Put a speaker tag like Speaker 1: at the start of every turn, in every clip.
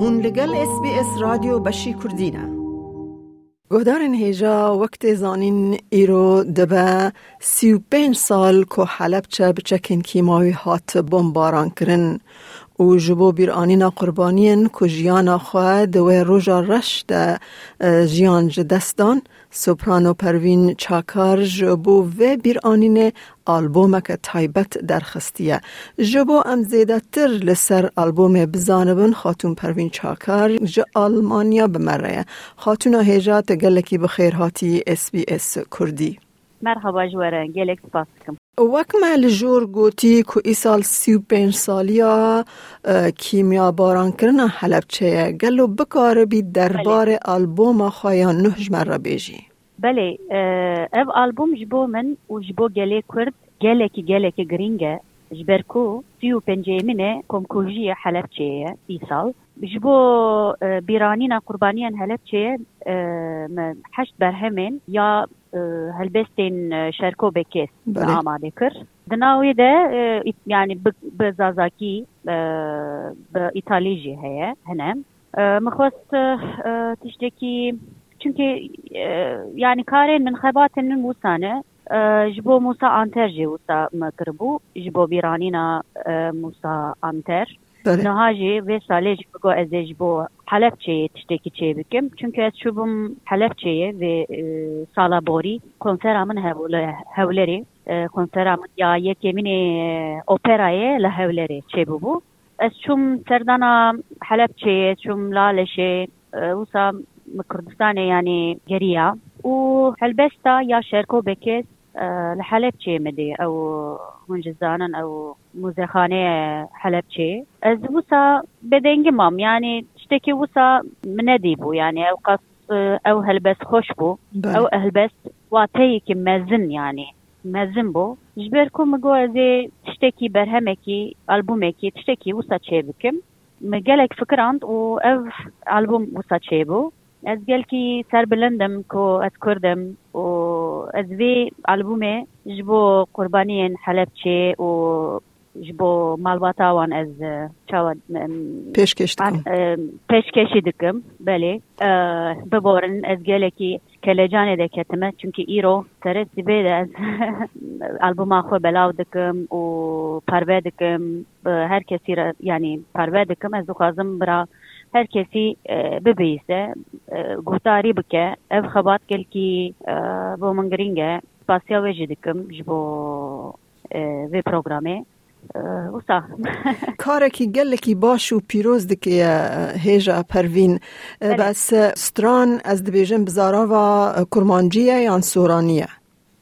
Speaker 1: هون لگل اس بی اس رادیو بشی کردینه گهدارن هیجا وقت زانین ایرو دبه سی و پنج سال که حلب چه بچکن کیماوی هات بمباران کرن. و جبو بیر آنینا قربانین که جیانا خواه دوی روژا رش ده جیان جدستان سوپرانو پروین چاکار جبو و بیر آنین آلبوم که تایبت درخستیه جبو ام زیده تر لسر آلبوم بزانبن خاتون پروین چاکار ج آلمانیا بمره خاتون هیجات گلکی بخیر هاتی اس بی اس کردی
Speaker 2: مرحبا جواره گلک سپاس
Speaker 1: وەکمە لە ژۆر گوتی کو ئیسال سی و پێنج ساڵیا کیمیا بارانکردنا حەلبچەیە گەل و بکارەبی دەربارێ ئالبۆمە خۆیان نهژمەڕە بێژی.
Speaker 2: بله ev album ji bo min û ji bo gelê Kurd gelekî gelekî giring جبركو فيو بنجيمنة كومكوجية حلبشية بيصل جبو بيرانينا قربانيا هلبشية حشت برهمين يا هلبستين شاركو بكيس آماده كر دناوي ده يعني بزازاكي بإيطاليجي هي هنا مخوست تشتكي çünkü e, yani Karen min xebatin min wusane ji bo Musa Anter jê wisa me kiribû ji bo bîranîna Musa Anter. Niha jî vê salê jî bigo ez ê ji bo Helepçeyê tiştekî çê bikim. Çünkü ez çûbûm Helepçeyê vê sala borî. Konsera min hewlerê konsera min ya yekê minê operayê li hewlerê çêbûbû ez çûm serdana Helepçeyê çûm Laleşê wisa Kurdistanê yani geriya. Û helbesta ya şerkobekê آه، لحلبچی مدی أو من جزانن أو موزخانه حلبچی از وسا بدنگ مام. یعنی شتکی وسا مندی بو. یعنی أو قص أو هلبس خوش بو. أو هلبس واتەیەکی که مەزن یعنی. مەزن بۆ ژبێرکو از تشتێکی بەرهەمێکی ألبومكي تشتێکی وسا چێ بکەم مگەلێک فکراند أو ئەو آلبوم وسا چێ بو؟ Ez gelkî serbilindim ku ez kurdim û ez vê albûmê ji bo qurbaniyên Helepçê û ji bo malbata wan ez çawa
Speaker 1: pêşkeş dikim
Speaker 2: pêşkeşî dikim belê biborin ez gelekî kelecanê de ketime çünkü îro serê sibê de ez albûma xwe belav dikim û parve dikim her kesî re yani parve dikim ez dixwazim bira هر کسی ببیسه گفتاری بکه او خبات کل کی با من گرینگه پاسیا و جدکم جبو
Speaker 1: وی پروگرامه وسا کار کی گل کی باش و پیروز دکی هیجا پروین بس ستران از دبیجن
Speaker 2: بزارا و کرمانجیه یا سورانیه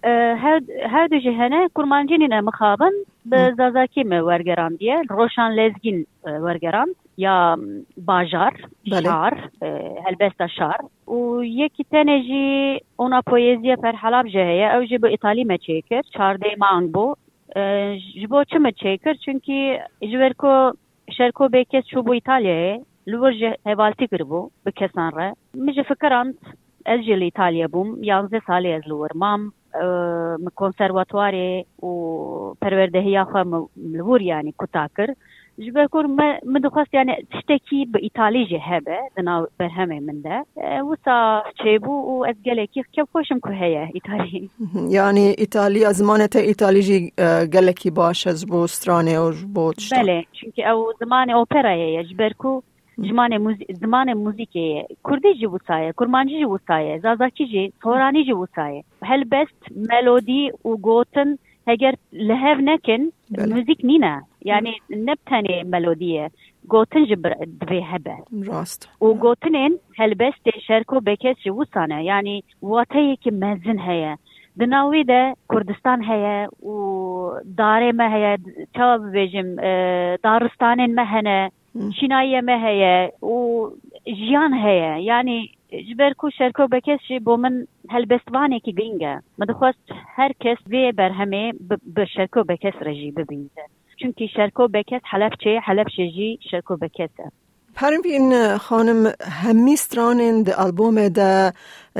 Speaker 2: هر هر دو جهنه کرمانجی نه مخابن به زازاکی م ورگرام دیه روشان لزگین ورگرام یا باژار بله. شعر هلبستا شعر و یکی تنه جی اونا پویزیه پر حلب جهه او جی به ایتالی ما چیکر چارده مانگ بو جبو چه ما چیکر چونکی جورکو شرکو بکس چو بو ایتالیه لور جه هوالتی کر بو بکسان ره مجه فکرانت از جل ایتالیا بوم یانزه سالی از لور مام konservatuarê û perwerdehiya xwe li wir yanî kuta kir جبهکور من من دخواست یعنی تشتکی به ایتالی جهبه دنا بر همه من
Speaker 1: ده و سا چه بو از گله کی کب ایتالی یعنی ایتالی از
Speaker 2: زمانه تا ایتالی جی گله کی باش از بو سترانه و بو تشتا بله چونکه او زمان اوپرا جبرکو جبهکو زمان موزیک زمان موزیک یه کردی جی بوسایه کرمانجی جی بوسایه زازاکی جی تورانی هل بست ملودی و گوتن هگر لهف نکن موزیک نینه یعنی
Speaker 1: نبتنی
Speaker 2: ملودیه. گوتن جبر دوی هبه. راست. و گوتنین هلبستی شرکو بکیس جو یعنی واتهی که مزن هیا دناوی ده کردستان هیا و داره ما هیا چاو بیجیم دارستان ما هنه. شنایی ما هیا و جیان هیا یعنی جبر کو شرکو بکیس جی بو من هلبستوانی که گینگه. مدخوست هرکس بی برهمی بشرکو بکیس رجی ببینده. Çünkü şerko bekes Helepçe Helepçe jî şerko bekes e
Speaker 1: Pervin خانم همی strانên di albûmê de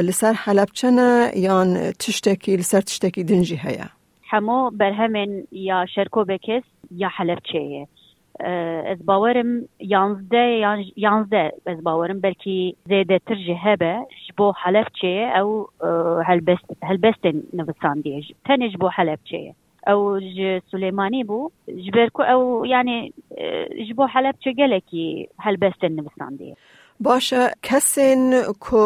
Speaker 1: li ser Helepçene yan tiştekî li ser tiştekî din jî heye
Speaker 2: hemû berhemên ya şerko bekes ya Helepçeyê ez bawerim yanzde yanzde ez bawerim belkî zêdetir jî hebe ji bo Helepçeyê ew helbest helbestên nivisandiye tenê ji bo Helepçeyê bû ji ber ku ew yani ji bo Helepçe gelekî helbestên nivisandiye
Speaker 1: باشه کسین کو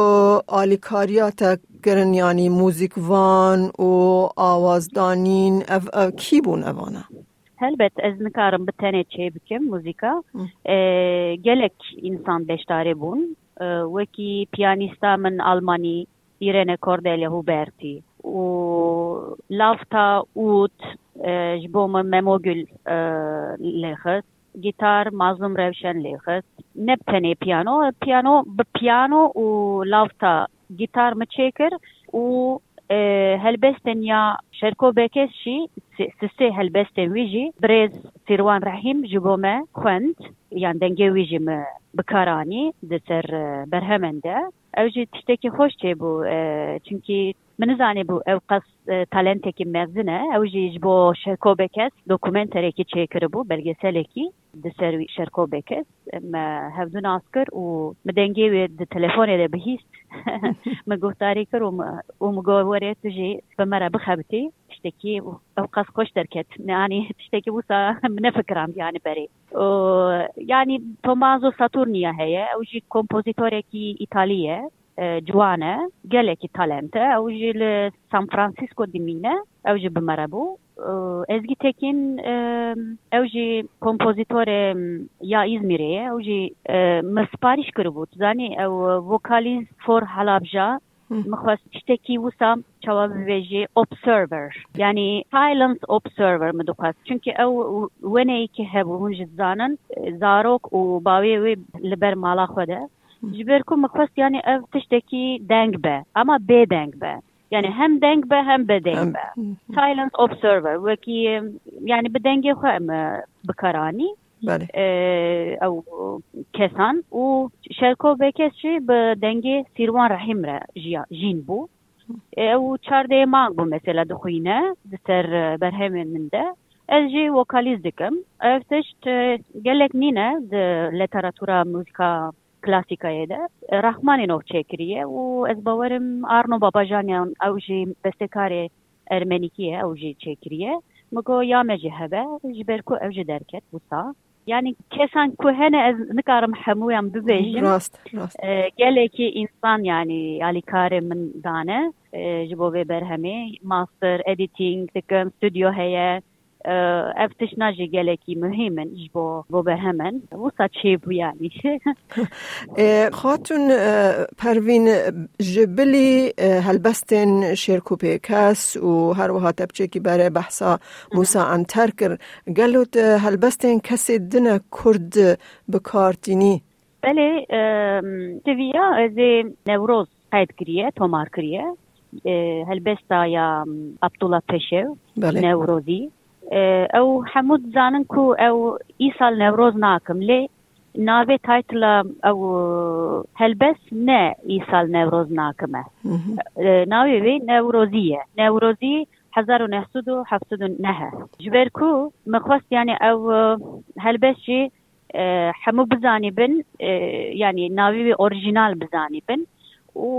Speaker 1: آلیکاریات گرن یعنی موزیکوان و آوازدانین او, او کی بون اوانا؟
Speaker 2: هلبت از نکارم بتنه چه بکم موزیکا. gelek insan beştare bun وكي بيانيستا من ألماني إيرينا كورديليا هوبرتي و لافتا اوت جبو من ميموغل لخت جيتار مازلوم روشن لخت نبتني بيانو بيانو ببيانو و لافتا جيتار متشيكر و هلبستن يا شركو بكس شي سسي هلبستن ويجي بريز سيروان رحيم جبوما خوند يعني دنگي ويجي بكاراني دسر Evji şey, tiştekî xweş çêbû şey e, çünkî من زاني بو او قص تالنتكي مغزنه او جي جبو شركو بكس دوكومنتريكي چيكر بو بلگسلكي دسر شركو بكس ما هفدو ناسكر و مدنگي وي د تليفوني ده بهيست مگفتاری کر و مگووری تجي بمرا بخبتي تشتكي او قص خوش دركت يعني تشتكي بوسا منفكرام يعني بري يعني تومازو ساتورنيا هي او جي كومبوزيتوريكي ايطاليه جوانه گله کی تالنت اوجی ل سان فرانسیسکو دی دیمینه اوجی بمربو از گی تکین اوجی کمپوزیتور یا ازمیره اوجی مسپاریش کرده بود زنی او وکالیز فور حلابجا مخواست چیته کی وسا چاو ویجی ابزرور یعنی سایلنس ابزرور مدو خاص چونکی او ونی کی هبو هنج زانن زاروک او باوی وی لبر مالا خوده ji ber ku mixwest yani ev tiştekî deng be ama bêdeng be. Yani hem deng be hem bedeng be. Silence observer wekî yani bi dengê xwe me bikaranî ew kesan û şerko vekes jî bi dengê sîrwan rehîm re jîn bû ew çardê mang bû mesela dixwîne di ser berhemên min de ez jî vokalîz dikim ev tişt gelek nîne di literatûra muzika کلاسیکایە ده ڕحمانێنەوە چێکریە و ئەس بەوەرم ئارنۆ باباژانیان ئەو ژی بەستێکارێ ئەرمەنیکیە ئەو ژی چێکریە مگۆ یامەجی هەبە ji ber ku ew ji derket wisa yani kesan ku hene ez nikarim hemûyan bibêjim gelekî însan yani alîkarê min dane ji bo vê berhemê master editing dikim stüdyo heye ev tişna jî gelekî muhîmin ji bo bo berhemen wisa çêbû yanî
Speaker 1: خاتون پروین جبلی هلبستن شیرکوپی کس و هر وها تبچه بره بحثا موسا انتر کر گلوت هلبستن کسی دن کرد بکارتینی
Speaker 2: بله تیویا از نوروز قید کریه تومار کریه هلبستا یا عبدالله پشو
Speaker 1: بله.
Speaker 2: نوروزی ئەو هەموو دزانن کو ئەو ئیسال نەورۆز ناکەم. لێ ناوێ تایتلە ئەو هەلبەس نە ئیسال نەورۆز ناکەمە. ناوێ وێ نەورۆزیە. نەورۆزی هزار و نهسود و هەفتد و نەهە ژبەر کو مەخواست یانی ئەو هەلبەسجی هەموو بزانی بن ینی ناوی ئۆریژینال بزانی بن. و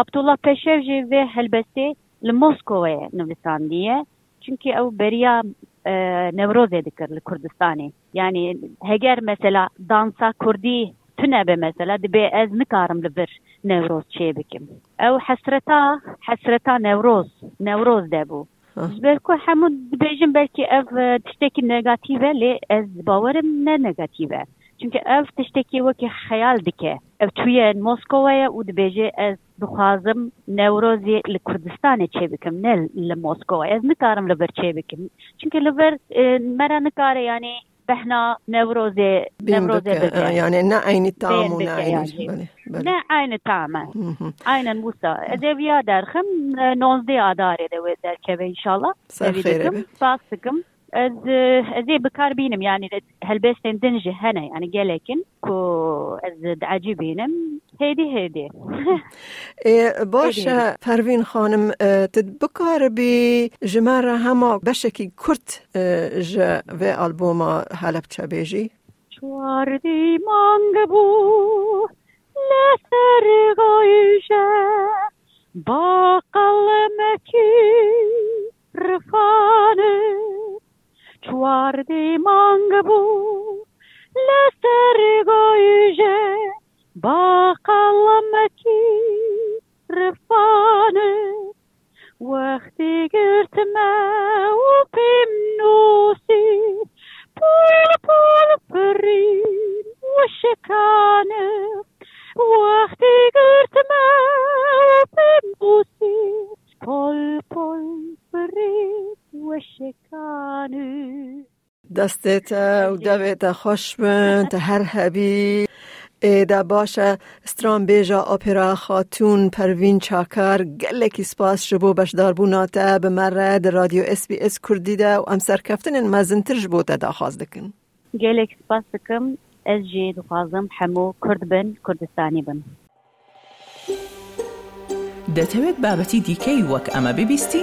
Speaker 2: عبدوڵە پێشەوژێ وێ هەلبەستێ لە مۆسکۆوەیە نووساندیە. çünkü ew beriya nevrozê dikir li Kurdistanê yani heger mesela dansa Kurdî tune be mesela dibe ez nikarim li bir nevroz çê bikim ew hesreta hesreta nevroz nevroz de bû ber ku hemû dibêjin belkî ev tiştekî negative lê ez bawerim ne negative çünkü ev tiştekî wekî xeyal dike. Ev tuye Moskowaya û dibêje ez dixwazim newrozê li Kurdistanê çê bikim ne li Moskova ez nikarim li ber çê bikim çünkü li ber mera nikare yani بهنا نوروزي نوروزي
Speaker 1: يعني نا عين الطعم ونا عين
Speaker 2: نا عين الطعم عين موسى اذا بيا دارخم نوزدي اداري در كبه ان شاء از ازي بكار بينم يعني هلبستن دنجه هنا يعني قالكن كو از دعجي بينم هيدي هيدي
Speaker 1: باشه پروین خانم تد بکار بی جمار هما بشکی کرت ج و آلبوم حلب چه بیجی؟
Speaker 2: چواردی مانگ بو لسر گایشه با قلمکی رفانه. Cioardei mangbu, lestergoije, bakalım فرین و شکانه.
Speaker 1: دستت و دویت خوش بند هر حبی ایده باشه استرام بیجا اپرا خاتون پروین چاکر گلکی سپاس جبو بشدار بوناته به مرد رادیو اس بی اس کردی ده و ام سرکفتن مزنتر جبو ده دا خواست دکن.
Speaker 2: گلک سپاس دکم از جی دخوازم حمو کرد بن کردستانی بن.
Speaker 3: دەتەوێت بابەتی دیکەی وەک ئەمە ببیستی؟